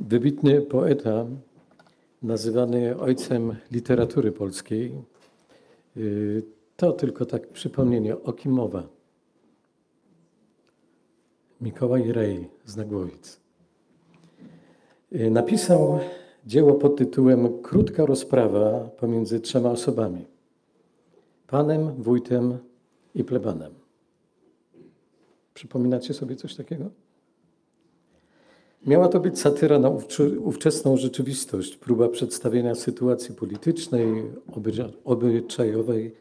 Wybitny poeta, nazywany ojcem literatury polskiej. Y, to tylko tak przypomnienie, o kim mowa. Mikołaj Rej z Nagłowic. Y, napisał dzieło pod tytułem Krótka rozprawa pomiędzy trzema osobami. Panem, wójtem i plebanem. Przypominacie sobie coś takiego? Miała to być satyra na ówczesną rzeczywistość, próba przedstawienia sytuacji politycznej, obyczajowej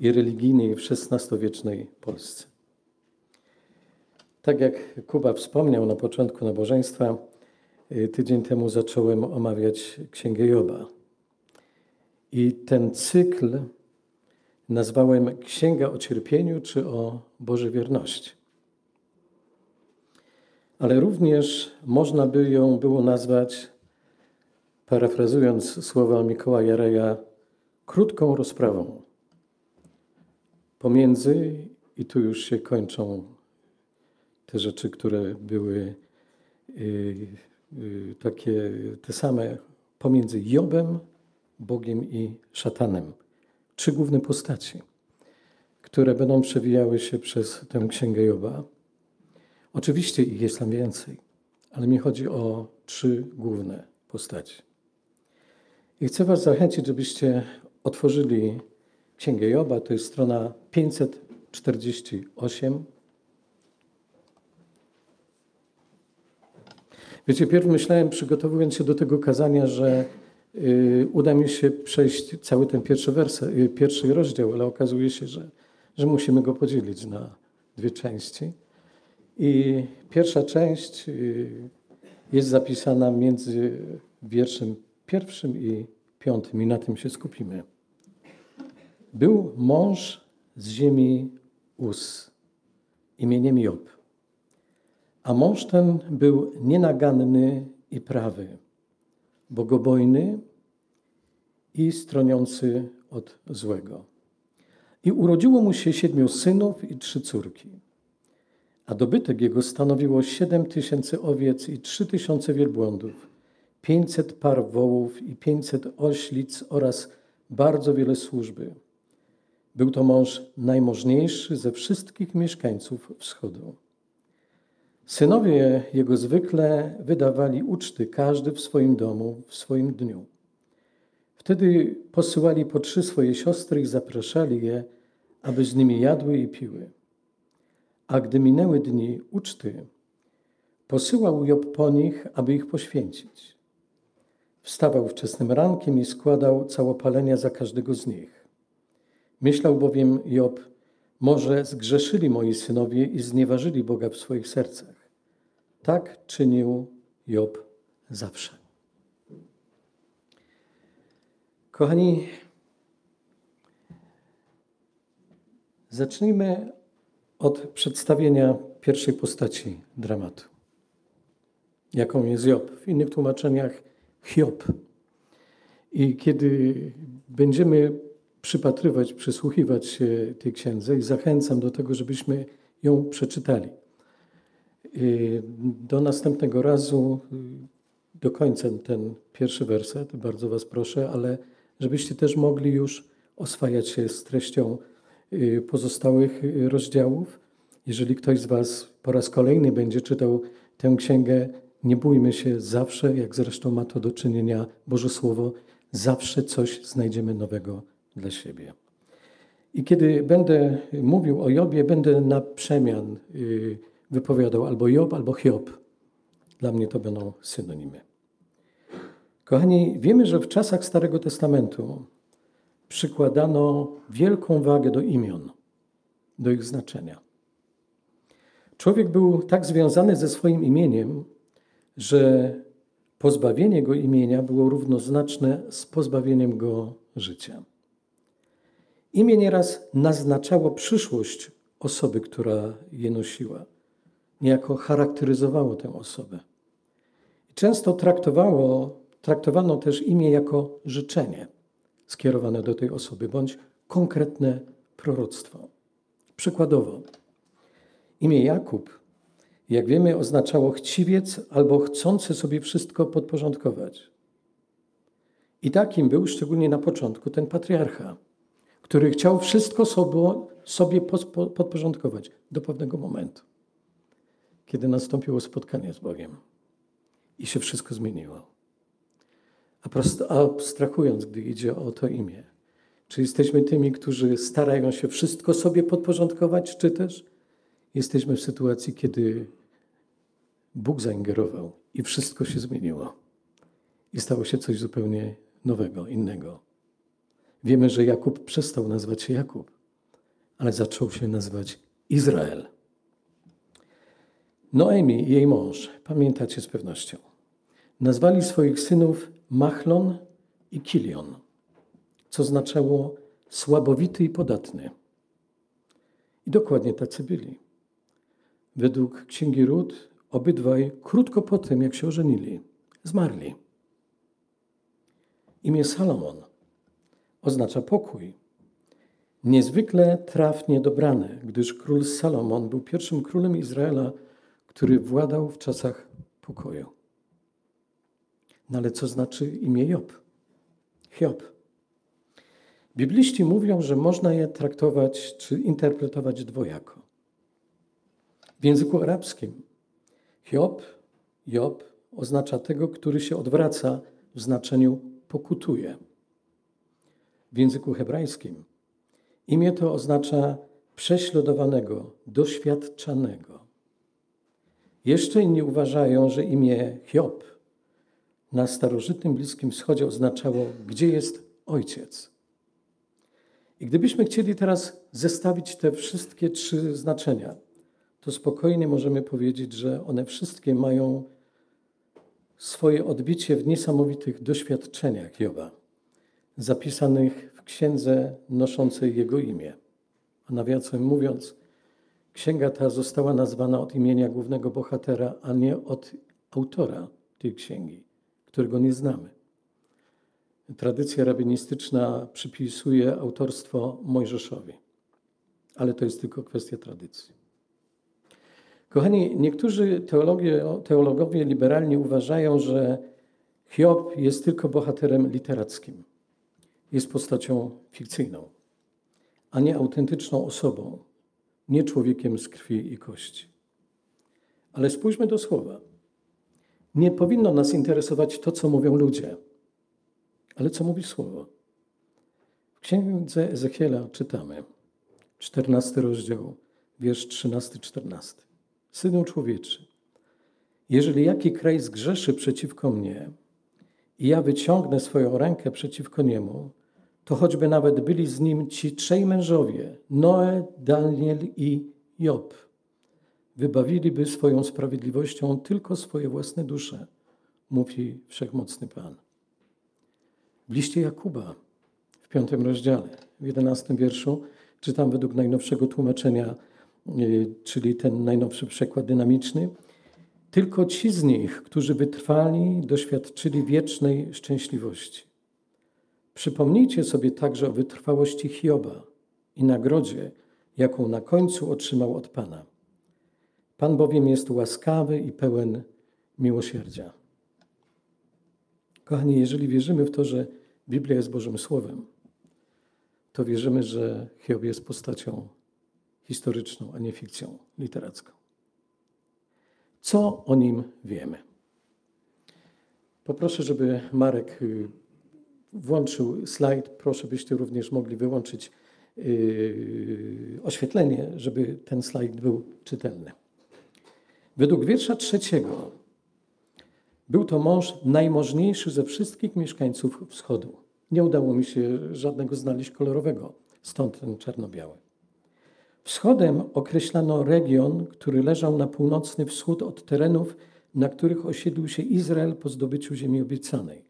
i religijnej w XVI-wiecznej Polsce. Tak jak Kuba wspomniał na początku nabożeństwa, y, tydzień temu zacząłem omawiać Księgę Joba. I ten cykl nazwałem Księga o cierpieniu czy o Bożej wierności ale również można by ją było nazwać, parafrazując słowa Mikołaja Reja, krótką rozprawą. Pomiędzy, i tu już się kończą te rzeczy, które były yy, yy, takie te same, pomiędzy Jobem, Bogiem i szatanem. Trzy główne postaci, które będą przewijały się przez tę księgę Joba. Oczywiście ich jest tam więcej, ale mi chodzi o trzy główne postaci. I chcę Was zachęcić, żebyście otworzyli Księgę Joba, to jest strona 548. Wiecie, pierw myślałem, przygotowując się do tego kazania, że y, uda mi się przejść cały ten pierwszy, wersa, y, pierwszy rozdział, ale okazuje się, że, że musimy go podzielić na dwie części. I pierwsza część y, jest zapisana między wierszem pierwszym i piątym, i na tym się skupimy. Był mąż z ziemi Us imieniem Job. A mąż ten był nienaganny i prawy, bogobojny i stroniący od złego. I urodziło mu się siedmiu synów i trzy córki a dobytek jego stanowiło siedem tysięcy owiec i trzy tysiące wielbłądów, pięćset par wołów i pięćset oślic oraz bardzo wiele służby. Był to mąż najmożniejszy ze wszystkich mieszkańców wschodu. Synowie jego zwykle wydawali uczty, każdy w swoim domu, w swoim dniu. Wtedy posyłali po trzy swoje siostry i zapraszali je, aby z nimi jadły i piły. A gdy minęły dni uczty, posyłał Job po nich, aby ich poświęcić. Wstawał wczesnym rankiem i składał całopalenia za każdego z nich. Myślał bowiem Job, może zgrzeszyli moi synowie i znieważyli Boga w swoich sercach. Tak czynił Job zawsze. Kochani, zacznijmy od przedstawienia pierwszej postaci dramatu, jaką jest Job. W innych tłumaczeniach Hiob. I kiedy będziemy przypatrywać, przysłuchiwać się tej księdze i zachęcam do tego, żebyśmy ją przeczytali. Do następnego razu do końca ten pierwszy werset, bardzo Was proszę, ale żebyście też mogli już oswajać się z treścią Y, pozostałych y, rozdziałów. Jeżeli ktoś z Was po raz kolejny będzie czytał tę księgę, nie bójmy się zawsze, jak zresztą ma to do czynienia Boże Słowo, zawsze coś znajdziemy nowego dla siebie. I kiedy będę mówił o Jobie, będę na przemian y, wypowiadał albo Job, albo Hiob. Dla mnie to będą synonimy. Kochani, wiemy, że w czasach Starego Testamentu przykładano wielką wagę do imion, do ich znaczenia. Człowiek był tak związany ze swoim imieniem, że pozbawienie go imienia było równoznaczne z pozbawieniem go życia. Imię nieraz naznaczało przyszłość osoby, która je nosiła, niejako charakteryzowało tę osobę. Często traktowało, traktowano też imię jako życzenie skierowane do tej osoby, bądź konkretne proroctwo. Przykładowo, imię Jakub Jak wiemy, oznaczało chciwiec albo chcący sobie wszystko podporządkować. I takim był szczególnie na początku ten patriarcha, który chciał wszystko sobie podporządkować do pewnego momentu, kiedy nastąpiło spotkanie z Bogiem i się wszystko zmieniło. Abstrahując, gdy idzie o to imię, czy jesteśmy tymi, którzy starają się wszystko sobie podporządkować, czy też jesteśmy w sytuacji, kiedy Bóg zaingerował i wszystko się zmieniło i stało się coś zupełnie nowego, innego. Wiemy, że Jakub przestał nazywać się Jakub, ale zaczął się nazywać Izrael. Noemi i jej mąż, pamiętacie z pewnością, nazwali swoich synów Machlon i Kilion, co oznaczało słabowity i podatny. I dokładnie tacy byli. Według Księgi Ród obydwaj krótko po tym, jak się ożenili, zmarli. Imię Salomon oznacza pokój. Niezwykle trafnie dobrane, gdyż król Salomon był pierwszym królem Izraela, który władał w czasach pokoju. No ale co znaczy imię Job? Hiob. Bibliści mówią, że można je traktować czy interpretować dwojako. W języku arabskim Hiob, Job oznacza tego, który się odwraca w znaczeniu pokutuje. W języku hebrajskim imię to oznacza prześladowanego, doświadczanego. Jeszcze inni uważają, że imię Hiob na starożytnym Bliskim Wschodzie oznaczało, gdzie jest ojciec. I gdybyśmy chcieli teraz zestawić te wszystkie trzy znaczenia, to spokojnie możemy powiedzieć, że one wszystkie mają swoje odbicie w niesamowitych doświadczeniach Joba, zapisanych w księdze noszącej jego imię. A nawiasem mówiąc, księga ta została nazwana od imienia głównego bohatera, a nie od autora tej księgi, którego nie znamy. Tradycja rabinistyczna przypisuje autorstwo Mojżeszowi, ale to jest tylko kwestia tradycji. Kochani, niektórzy teologowie liberalni uważają, że Hiob jest tylko bohaterem literackim. Jest postacią fikcyjną, a nie autentyczną osobą, nie człowiekiem z krwi i kości. Ale spójrzmy do słowa. Nie powinno nas interesować to, co mówią ludzie, ale co mówi słowo. W księdze Ezechiela czytamy, 14 rozdział, wiersz 13-14. Synu człowieczy, jeżeli jaki kraj zgrzeszy przeciwko mnie i ja wyciągnę swoją rękę przeciwko niemu, to choćby nawet byli z nim ci trzej mężowie, Noe, Daniel i Job, wybawiliby swoją sprawiedliwością tylko swoje własne dusze, mówi Wszechmocny Pan. W liście Jakuba w piątym rozdziale, w jedenastym wierszu, czytam według najnowszego tłumaczenia Y, czyli ten najnowszy przekład dynamiczny. Tylko ci z nich, którzy wytrwali, doświadczyli wiecznej szczęśliwości. Przypomnijcie sobie także o wytrwałości Hioba i nagrodzie, jaką na końcu otrzymał od Pana. Pan bowiem jest łaskawy i pełen miłosierdzia. Kochani, jeżeli wierzymy w to, że Biblia jest Bożym Słowem, to wierzymy, że Hiob jest postacią historyczną, a nie fikcją literacką. Co o nim wiemy? Poproszę, żeby Marek y, włączył slajd. Proszę, byście również mogli wyłączyć y, oświetlenie, żeby ten slajd był czytelny. Według wiersza trzeciego był to mąż najmożniejszy ze wszystkich mieszkańców wschodu. Nie udało mi się żadnego znaleźć kolorowego, stąd ten czarno-biały. Wschodem określano region, który leżał na północny wschód od terenów, na których osiedlił się Izrael po zdobyciu ziemi obiecanej.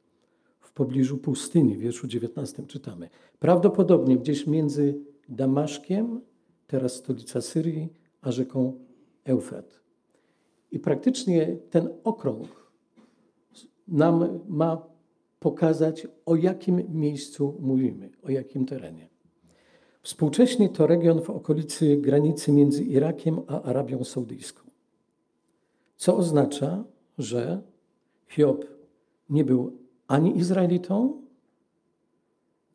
W pobliżu pustyni, w wierszu 19 czytamy. Prawdopodobnie gdzieś między Damaszkiem, teraz stolica Syrii, a rzeką Eufrat. I praktycznie ten okrąg nam ma pokazać, o jakim miejscu mówimy, o jakim terenie. Współcześnie to region w okolicy granicy między Irakiem a Arabią Saudyjską. co oznacza, że Hiob nie był ani Izraelitą,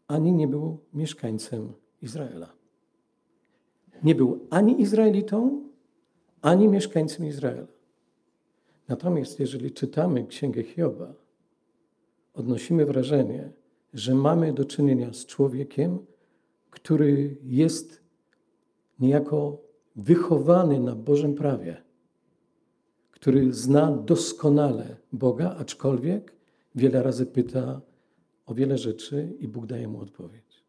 ani nie był mieszkańcem Izraela. Nie był ani Izraelitą, ani mieszkańcem Izraela. Natomiast jeżeli czytamy Księgę Hioba, odnosimy wrażenie, że mamy do czynienia z człowiekiem, który jest niejako wychowany na Bożym prawie, który zna doskonale Boga, aczkolwiek wiele razy pyta o wiele rzeczy i Bóg daje mu odpowiedź.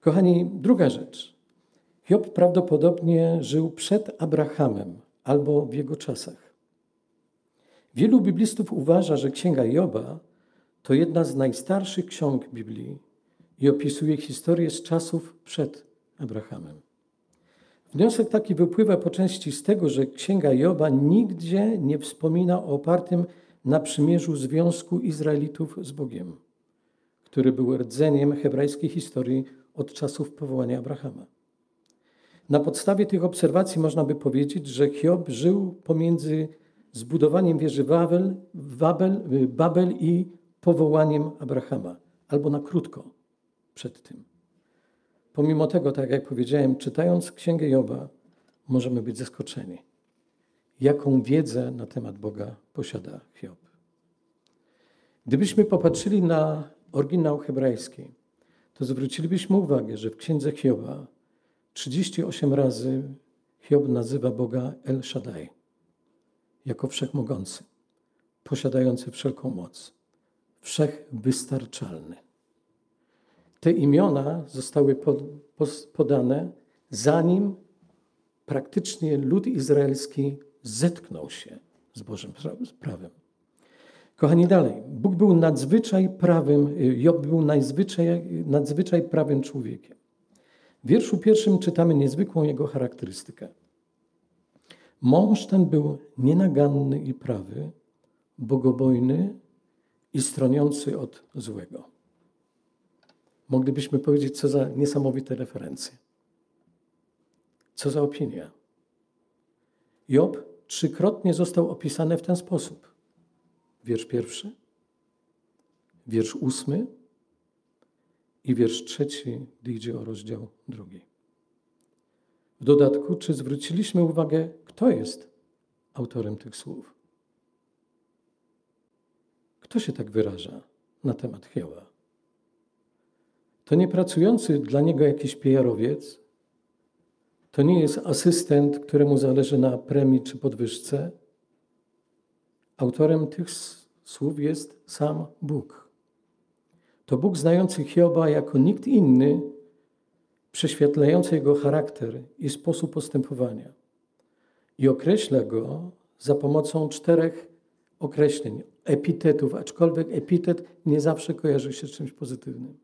Kochani, druga rzecz. Hiob prawdopodobnie żył przed Abrahamem albo w jego czasach. Wielu biblistów uważa, że Księga Joba to jedna z najstarszych ksiąg Biblii i opisuje historię z czasów przed Abrahamem. Wniosek taki wypływa po części z tego, że Księga Joba nigdzie nie wspomina o opartym na przymierzu związku Izraelitów z Bogiem, który był rdzeniem hebrajskiej historii od czasów powołania Abrahama. Na podstawie tych obserwacji można by powiedzieć, że Hiob żył pomiędzy zbudowaniem wieży Babel, Babel, Babel i powołaniem Abrahama, albo na krótko przed tym. Pomimo tego, tak jak powiedziałem, czytając Księgę Joba, możemy być zaskoczeni, jaką wiedzę na temat Boga posiada Hiob. Gdybyśmy popatrzyli na oryginał hebrajski, to zwrócilibyśmy uwagę, że w Księdze Hioba 38 razy Hiob nazywa Boga El Shaddai jako wszechmogący, posiadający wszelką moc, wszechwystarczalny. Te imiona zostały podane zanim praktycznie lud izraelski zetknął się z Bożym prawem. Kochani, dalej. Bóg był nadzwyczaj prawym, Job był nadzwyczaj, nadzwyczaj prawym człowiekiem. W wierszu pierwszym czytamy niezwykłą jego charakterystykę. Mąż ten był nienaganny i prawy, bogobojny i stroniący od złego. Moglibyśmy powiedzieć, co za niesamowite referencje. Co za opinia. Job trzykrotnie został opisany w ten sposób. Wiersz pierwszy, wiersz ósmy i wiersz trzeci, gdy idzie o rozdział drugi. W dodatku, czy zwróciliśmy uwagę, kto jest autorem tych słów? Kto się tak wyraża na temat Hioba? To nie pracujący dla niego jakiś PR-owiec, to nie jest asystent, któremu zależy na premii czy podwyżce. Autorem tych słów jest sam Bóg. To Bóg znający Hioba jako nikt inny, prześwietlający jego charakter i sposób postępowania. I określa go za pomocą czterech określeń, epitetów, aczkolwiek epitet nie zawsze kojarzy się z czymś pozytywnym.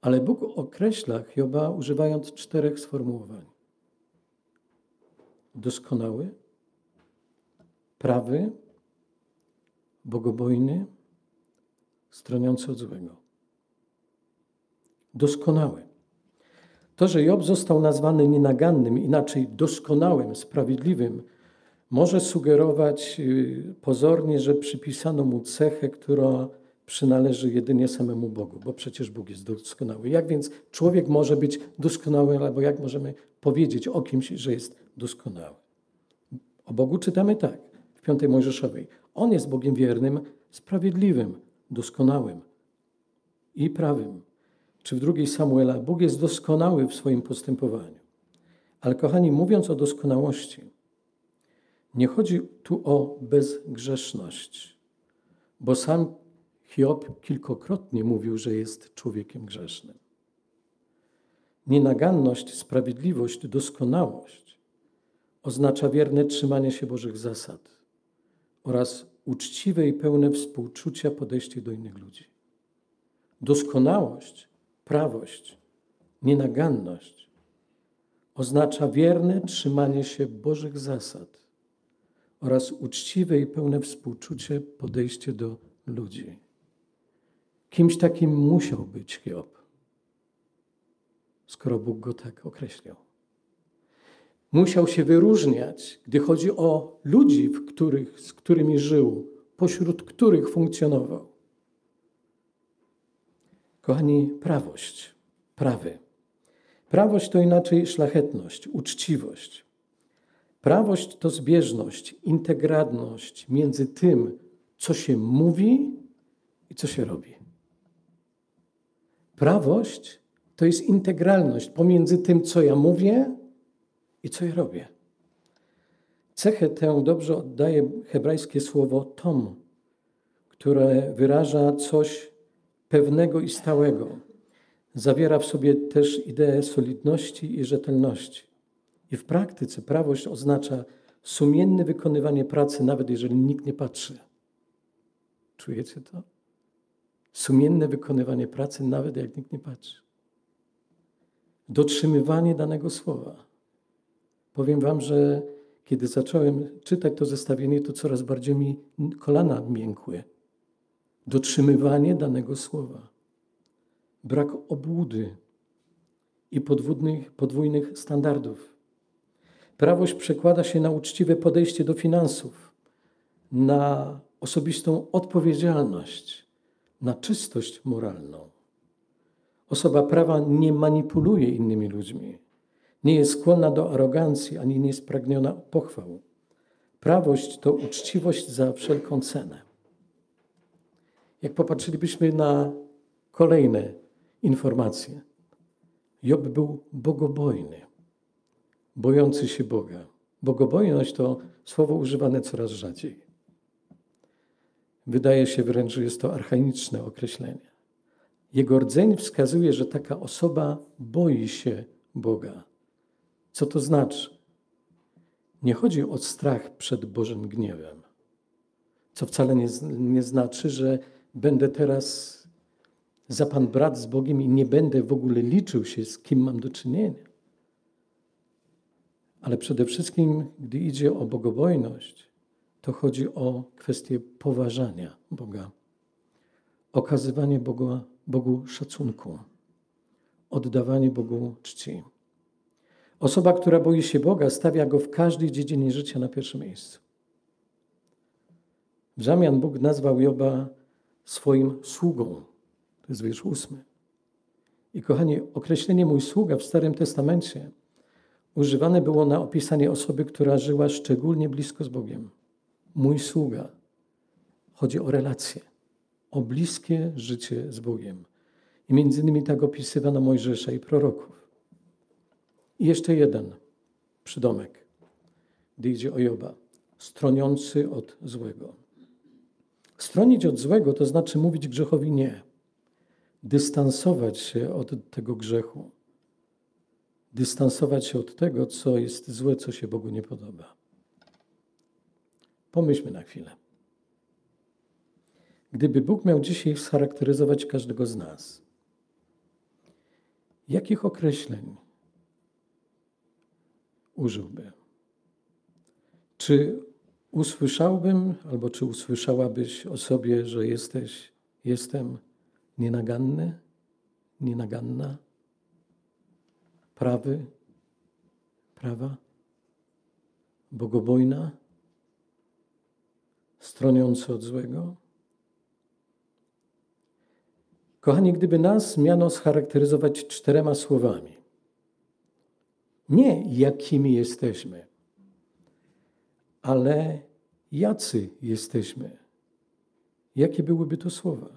Ale Bóg określa Hioba używając czterech sformułowań. Doskonały, prawy, bogobojny, stroniący od złego. Doskonały. To, że Job został nazwany nienagannym, inaczej doskonałym, sprawiedliwym, może sugerować y, pozornie, że przypisano mu cechę, która przynależy jedynie samemu Bogu, bo przecież Bóg jest doskonały. Jak więc człowiek może być doskonały, albo jak możemy powiedzieć o kimś, że jest doskonały? O Bogu czytamy tak w piątej Mojżeszowej. On jest Bogiem wiernym, sprawiedliwym, doskonałym i prawym. Czy w drugiej Samuela Bóg jest doskonały w swoim postępowaniu. Ale kochani, mówiąc o doskonałości, nie chodzi tu o bezgrzeszność, bo sam Hiob kilkokrotnie mówił, że jest człowiekiem grzesznym. Nienaganność, sprawiedliwość, doskonałość oznacza wierne trzymanie się Bożych zasad oraz uczciwe i pełne współczucia podejście do innych ludzi. Doskonałość, prawość, nienaganność oznacza wierne trzymanie się Bożych zasad oraz uczciwe i pełne współczucie podejście do ludzi. Kimś takim musiał być Hiob, skoro Bóg go tak określił. Musiał się wyróżniać, gdy chodzi o ludzi, których, z którymi żył, pośród których funkcjonował. Kochani, prawość, prawy. Prawość to inaczej szlachetność, uczciwość. Prawość to zbieżność, integralność między tym, co się mówi i co się robi. Prawość to jest integralność pomiędzy tym, co ja mówię i co ja robię. Cechę tę dobrze oddaje hebrajskie słowo tom, które wyraża coś pewnego i stałego. Zawiera w sobie też ideę solidności i rzetelności. I w praktyce prawość oznacza sumienne wykonywanie pracy, nawet jeżeli nikt nie patrzy. Czujecie to? Sumienne wykonywanie pracy, nawet jak nikt nie patrzy. Dotrzymywanie danego słowa. Powiem Wam, że kiedy zacząłem czytać to zestawienie, to coraz bardziej mi kolana miękły. Dotrzymywanie danego słowa. Brak obłudy i podwójnych, podwójnych standardów. Prawość przekłada się na uczciwe podejście do finansów, na osobistą odpowiedzialność, na czystość moralną. Osoba prawa nie manipuluje innymi ludźmi, nie jest skłonna do arogancji ani nie jest pragniona pochwał. Prawość to uczciwość za wszelką cenę. Jak popatrzylibyśmy na kolejne informacje, Job był bogobojny, bojący się Boga. Bogobojność to słowo używane coraz rzadziej. Wydaje się wręcz, że jest to archaiczne określenie. Jego rdzeń wskazuje, że taka osoba boi się Boga. Co to znaczy? Nie chodzi o strach przed Bożym gniewem, co wcale nie, nie znaczy, że będę teraz za pan brat z Bogiem i nie będę w ogóle liczył się, z kim mam do czynienia. Ale przede wszystkim, gdy idzie o bogobojność, to chodzi o kwestię poważania Boga, okazywanie Bogu, Bogu szacunku, oddawanie Bogu czci. Osoba, która boi się Boga, stawia go w każdej dziedzinie życia na pierwszym miejscu. W zamian Bóg nazwał Joba swoim sługą. To jest wiersz ósmy. I kochani, określenie mój sługa w Starym Testamencie używane było na opisanie osoby, która żyła szczególnie blisko z Bogiem. Mój sługa. Chodzi o relacje, o bliskie życie z Bogiem. I między innymi tak opisywano Mojżesza i proroków. I jeszcze jeden przydomek, gdy idzie o Joba. Stroniący od złego. Stronić od złego to znaczy mówić grzechowi nie. Dystansować się od tego grzechu. Dystansować się od tego, co jest złe, co się Bogu nie podoba. Pomyślmy na chwilę. Gdyby Bóg miał dzisiaj scharakteryzować każdego z nas, jakich określeń użyłby? Czy usłyszałbym, albo czy usłyszałabyś o sobie, że jesteś, jestem nienaganny, nienaganna, prawy, prawa, bogobojna, stroniący od złego? Kochani, gdyby nas miano scharakteryzować czterema słowami, nie jakimi jesteśmy, ale jacy jesteśmy, jakie byłyby to słowa?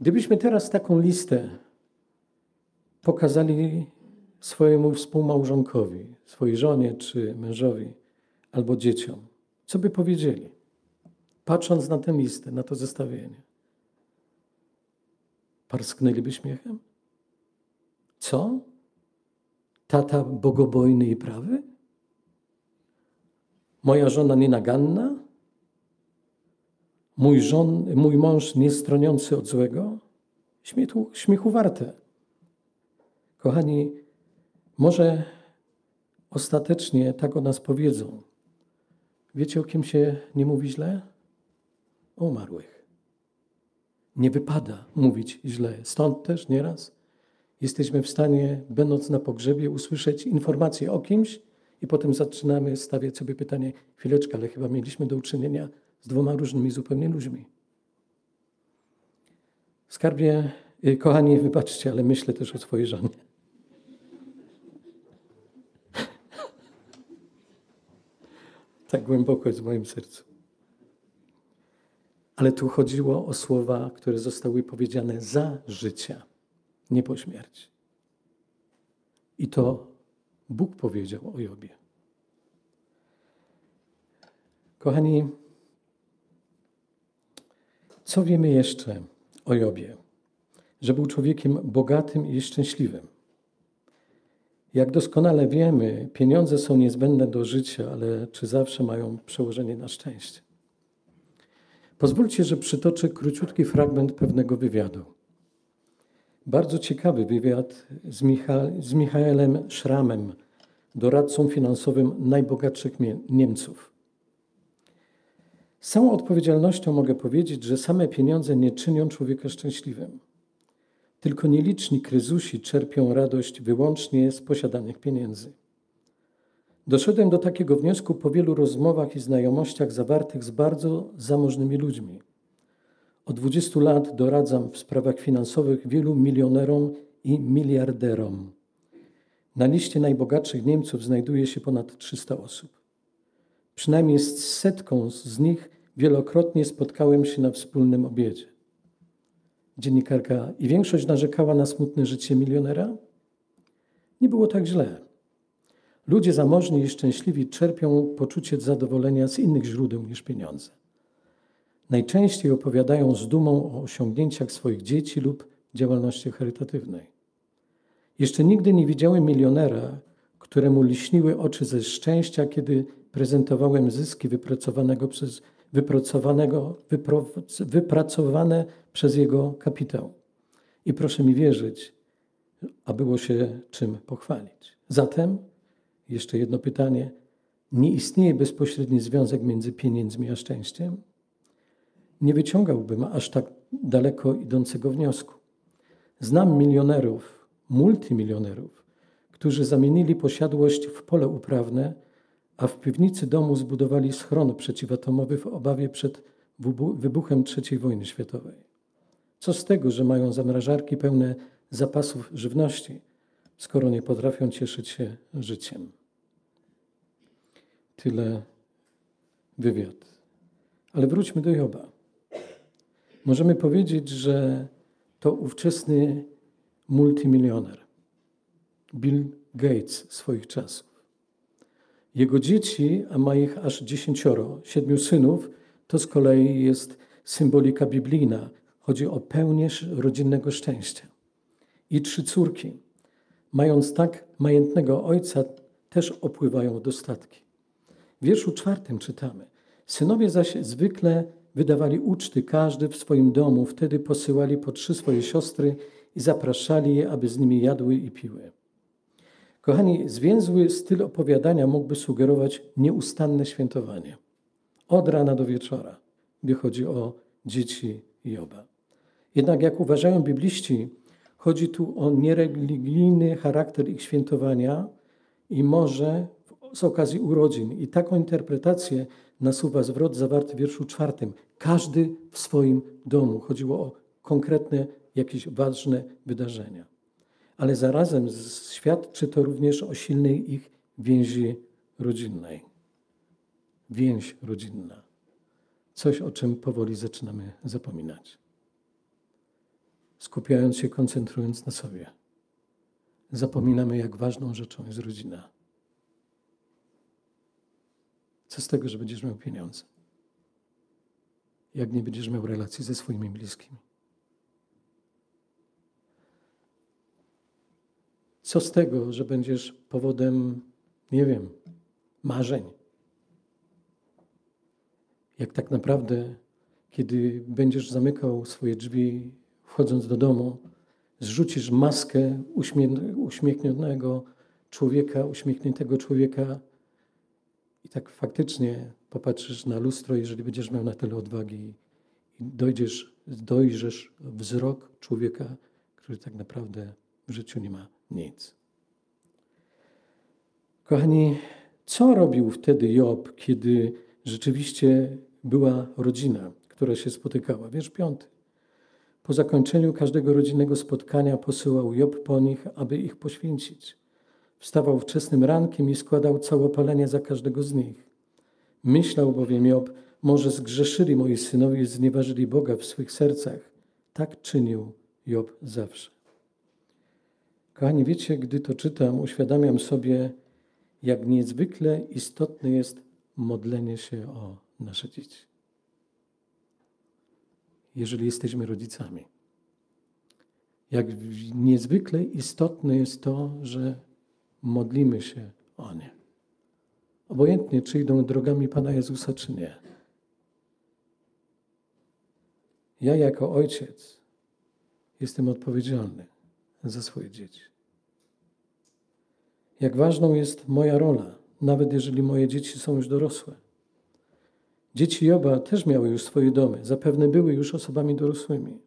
Gdybyśmy teraz taką listę pokazali swojemu współmałżonkowi, swojej żonie czy mężowi albo dzieciom, co by powiedzieli, patrząc na tę listę, na to zestawienie? Parsknęliby śmiechem? Co? Tata bogobojny i prawy? Moja żona nienaganna? Mój, żon, mój mąż niestroniący od złego? Śmiechu, śmiechu warte. Kochani, może ostatecznie tak o nas powiedzą. Wiecie, o kim się nie mówi źle? O umarłych. Nie wypada mówić źle. Stąd też nieraz Jesteśmy w stanie, będąc na pogrzebie, usłyszeć informacje o kimś i potem zaczynamy stawiać sobie pytanie, chwileczkę, ale chyba mieliśmy do uczynienia z dwoma różnymi zupełnie ludźmi. Skarbie, y, kochani, wybaczcie, ale myślę też o swojej żonie. tak głęboko jest w moim sercu. Ale tu chodziło o słowa, które zostały powiedziane za życia, nie po śmierci. I to Bóg powiedział o Jobie. Kochani, co wiemy jeszcze o Jobie? Że był człowiekiem bogatym i szczęśliwym. Jak doskonale wiemy, pieniądze są niezbędne do życia, ale czy zawsze mają przełożenie na szczęście? Pozwólcie, że przytoczę króciutki fragment pewnego wywiadu. Bardzo ciekawy wywiad z, Micha z Michaelem Schramem, doradcą finansowym najbogatszych Niemców. Z całą odpowiedzialnością mogę powiedzieć, że same pieniądze nie czynią człowieka szczęśliwym. Tylko nieliczni kryzusi czerpią radość wyłącznie z posiadanych pieniędzy. Doszedłem do takiego wniosku po wielu rozmowach i znajomościach zawartych z bardzo zamożnymi ludźmi. Od 20 lat doradzam w sprawach finansowych wielu milionerom i miliarderom. Na liście najbogatszych Niemców znajduje się ponad 300 osób. Przynajmniej z setką z nich wielokrotnie spotkałem się na wspólnym obiedzie. Dziennikarka i większość narzekała na smutne życie milionera? Nie było tak źle. Ludzie zamożni i szczęśliwi czerpią poczucie zadowolenia z innych źródeł niż pieniądze. Najczęściej opowiadają z dumą o osiągnięciach swoich dzieci lub działalności charytatywnej. Jeszcze nigdy nie widziałem milionera, któremu liśniły oczy ze szczęścia, kiedy prezentowałem zyski wypracowanego przez, wypracowanego, wypro, wypracowane przez jego kapitał. I proszę mi wierzyć, a było się czym pochwalić. Zatem, jeszcze jedno pytanie. Nie istnieje bezpośredni związek między pieniędzmi a szczęściem? Nie wyciągałbym aż tak daleko idącego wniosku. Znam milionerów, multimilionerów, którzy zamienili posiadłość w pole uprawne, a w piwnicy domu zbudowali schron przeciwatomowy w obawie przed wybuchem III wojny światowej. Co z tego, że mają zamrażarki pełne zapasów żywności, skoro nie potrafią cieszyć się życiem? Tyle wywiad. Ale wróćmy do Joba. Możemy powiedzieć, że to ówczesny multimilioner, Bill Gates swoich czasów. Jego dzieci, a ma ich aż dziesięcioro, siedmiu synów, to z kolei jest symbolika biblijna. Chodzi o pełnię rodzinnego szczęścia. I trzy córki, mając tak majętnego ojca, też opływają dostatki. W wierszu czwartym czytamy: Synowie zaś zwykle wydawali uczty, każdy w swoim domu. Wtedy posyłali po trzy swoje siostry i zapraszali je, aby z nimi jadły i piły. Kochani, zwięzły styl opowiadania mógłby sugerować nieustanne świętowanie. Od rana do wieczora, gdy chodzi o dzieci Joba. Jednak jak uważają bibliści, chodzi tu o niereligijny charakter ich świętowania i może z okazji urodzin. I taką interpretację nasuwa zwrot zawarty w wierszu czwartym. Każdy w swoim domu. Chodziło o konkretne, jakieś ważne wydarzenia. Ale zarazem świadczy to również o silnej ich więzi rodzinnej. Więź rodzinna. Coś, o czym powoli zaczynamy zapominać. Skupiając się, koncentrując na sobie, zapominamy, jak ważną rzeczą jest rodzina. Co z tego, że będziesz miał pieniądze? Jak nie będziesz miał relacji ze swoimi bliskimi? Co z tego, że będziesz powodem, nie wiem, marzeń? Jak tak naprawdę, kiedy będziesz zamykał swoje drzwi, wchodząc do domu, zrzucisz maskę uśmiechniętego człowieka, uśmiechniętego człowieka, i tak faktycznie popatrzysz na lustro, jeżeli będziesz miał na tyle odwagi i dojdziesz, dojrzysz wzrok człowieka, który tak naprawdę w życiu nie ma nic. Kochani, co robił wtedy Job, kiedy rzeczywiście była rodzina, która się spotykała? Wiersz piąty. Po zakończeniu każdego rodzinnego spotkania posyłał Job po nich, aby ich poświęcić. Wstawał wczesnym rankiem i składał całopalenie za każdego z nich. Myślał bowiem Job, może zgrzeszyli moi synowie i znieważyli Boga w swych sercach. Tak czynił Job zawsze. Kochani, wiecie, gdy to czytam, uświadamiam sobie, jak niezwykle istotne jest modlenie się o nasze dzieci. Jeżeli jesteśmy rodzicami. Jak niezwykle istotne jest to, że modlimy się o nie. Obojętnie, czy idą drogami Pana Jezusa, czy nie. Ja jako ojciec jestem odpowiedzialny za swoje dzieci. Jak ważną jest moja rola, nawet jeżeli moje dzieci są już dorosłe. Dzieci Joba też miały już swoje domy, zapewne były już osobami dorosłymi.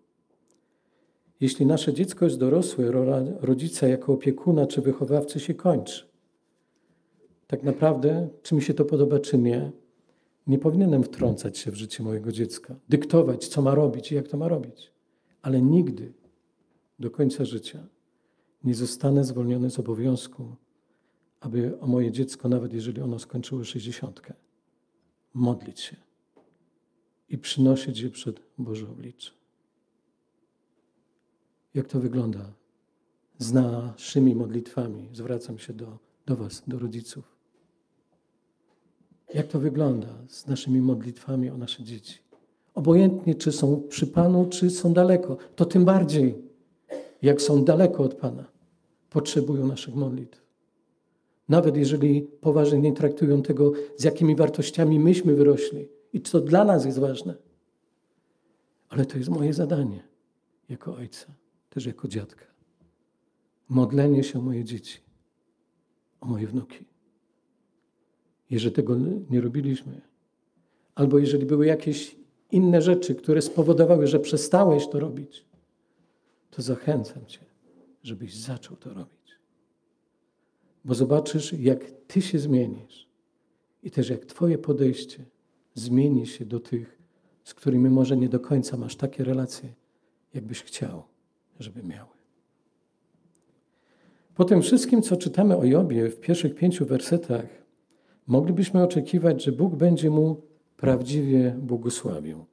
Jeśli nasze dziecko jest dorosłe, rola rodzica jako opiekuna czy wychowawcy się kończy. Tak naprawdę, czy mi się to podoba, czy nie, nie powinienem wtrącać się w życie mojego dziecka, dyktować, co ma robić i jak to ma robić. Ale nigdy do końca życia nie zostanę zwolniony z obowiązku, aby o moje dziecko, nawet jeżeli ono skończyło sześćdziesiątkę, modlić się i przynosić je przed Boże oblicze. Jak to wygląda z naszymi modlitwami? Zwracam się do, do Was, do rodziców. Jak to wygląda z naszymi modlitwami o nasze dzieci? Obojętnie, czy są przy Panu, czy są daleko, to tym bardziej, jak są daleko od Pana, potrzebują naszych modlitw. Nawet jeżeli poważnie nie traktują tego, z jakimi wartościami myśmy wyrośli i co dla nas jest ważne. Ale to jest moje zadanie jako ojca, też jako dziadka. Modlenie się o moje dzieci, o moje wnuki. Jeżeli tego nie robiliśmy, albo jeżeli były jakieś inne rzeczy, które spowodowały, że przestałeś to robić, to zachęcam Cię, żebyś zaczął to robić. Bo zobaczysz, jak Ty się zmienisz i też jak Twoje podejście zmieni się do tych, z którymi może nie do końca masz takie relacje, jakbyś chciał, żeby miały. Po tym wszystkim, co czytamy o Jobie w pierwszych pięciu wersetach, moglibyśmy oczekiwać, że Bóg będzie mu prawdziwie błogosławił.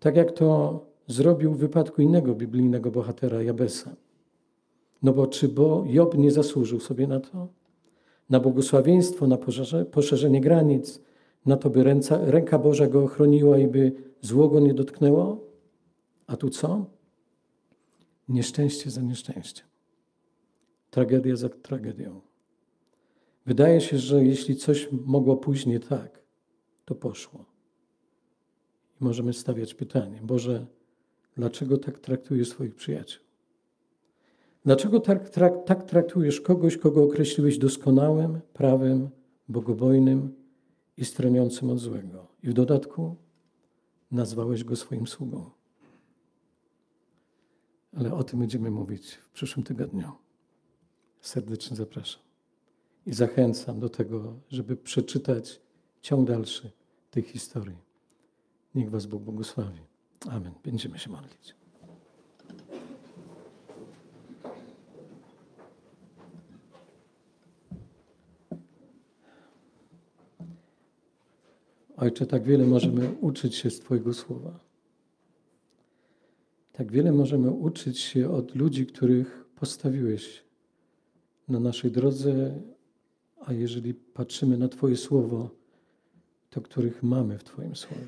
Tak jak to zrobił w wypadku innego biblijnego bohatera Jabesa. No bo czy bo Job nie zasłużył sobie na to? Na błogosławieństwo, na poszerzenie granic, na to, by ręca, ręka Boża go ochroniła i by zło go nie dotknęło? A tu co? Nieszczęście za nieszczęściem. Tragedia za tragedią. Wydaje się, że jeśli coś mogło pójść nie tak, to poszło. I możemy stawiać pytanie: Boże, dlaczego tak traktujesz swoich przyjaciół? Dlaczego tak, tak traktujesz kogoś, kogo określiłeś doskonałym, prawym, bogobojnym i stroniącym od złego? I w dodatku nazwałeś go swoim sługą. Ale o tym będziemy mówić w przyszłym tygodniu. Serdecznie zapraszam i zachęcam do tego, żeby przeczytać ciąg dalszy tej historii. Niech Was Bóg błogosławi. Amen. Będziemy się modlić. Ojcze, tak wiele możemy uczyć się z Twojego słowa. Tak wiele możemy uczyć się od ludzi, których postawiłeś na naszej drodze a jeżeli patrzymy na Twoje słowo, to których mamy w Twoim słowie.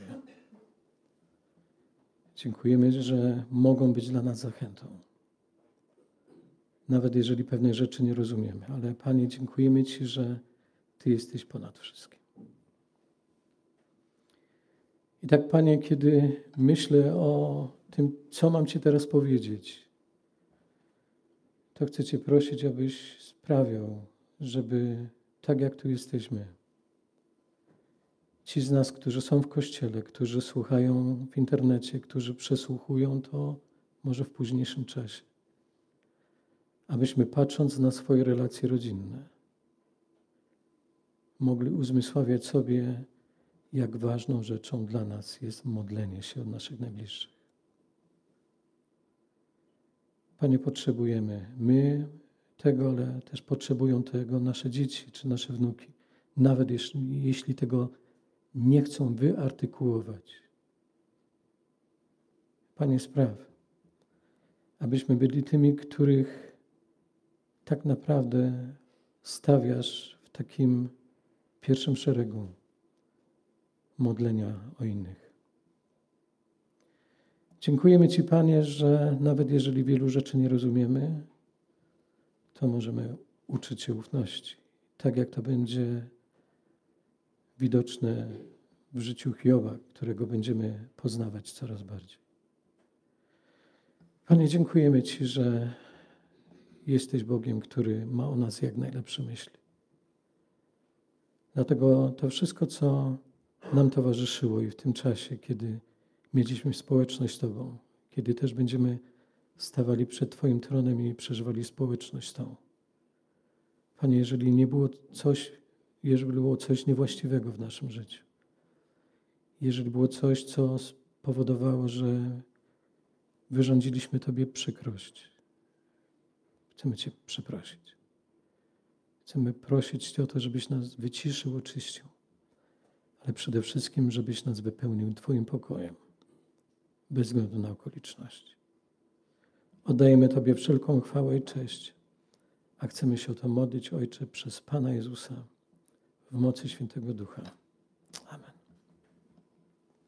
Dziękujemy, że mogą być dla nas zachętą. Nawet jeżeli pewne rzeczy nie rozumiemy, ale Panie, dziękujemy Ci, że Ty jesteś ponad wszystkim. I tak, Panie, kiedy myślę o tym, co mam Ci teraz powiedzieć, to chcę Cię prosić, abyś sprawiał, żeby tak jak tu jesteśmy. Ci z nas, którzy są w kościele, którzy słuchają w internecie, którzy przesłuchują to może w późniejszym czasie. abyśmy patrząc na swoje relacje rodzinne, mogli uzmysławiać sobie, jak ważną rzeczą dla nas jest modlenie się od naszych najbliższych. Panie, potrzebujemy my tego, ale też potrzebują tego nasze dzieci czy nasze wnuki, nawet jeśli, jeśli tego nie chcą wyartykułować. Panie, spraw, abyśmy byli tymi, których tak naprawdę stawiasz w takim pierwszym szeregu modlenia o innych. Dziękujemy Ci, Panie, że nawet jeżeli wielu rzeczy nie rozumiemy, to możemy uczyć się ufności. Tak jak to będzie widoczne w życiu Hioba, którego będziemy poznawać coraz bardziej. Panie, dziękujemy Ci, że jesteś Bogiem, który ma o nas jak najlepsze myśli. Dlatego to wszystko, co nam towarzyszyło i w tym czasie, kiedy mieliśmy społeczność z Tobą, kiedy też będziemy stawali przed Twoim tronem i przeżywali społeczność z Tobą. Panie, jeżeli nie było coś, jeżeli było coś niewłaściwego w naszym życiu, jeżeli było coś, co spowodowało, że wyrządziliśmy Tobie przykrość, chcemy Cię przeprosić. Chcemy prosić Cię o to, żebyś nas wyciszył, oczyścił, ale przede wszystkim, żebyś nas wypełnił Twoim pokojem, bez względu na okoliczności. Oddajemy Tobie wszelką chwałę i cześć, a chcemy się o to modlić, Ojcze, przez Pana Jezusa, w mocy Świętego Ducha. Amen.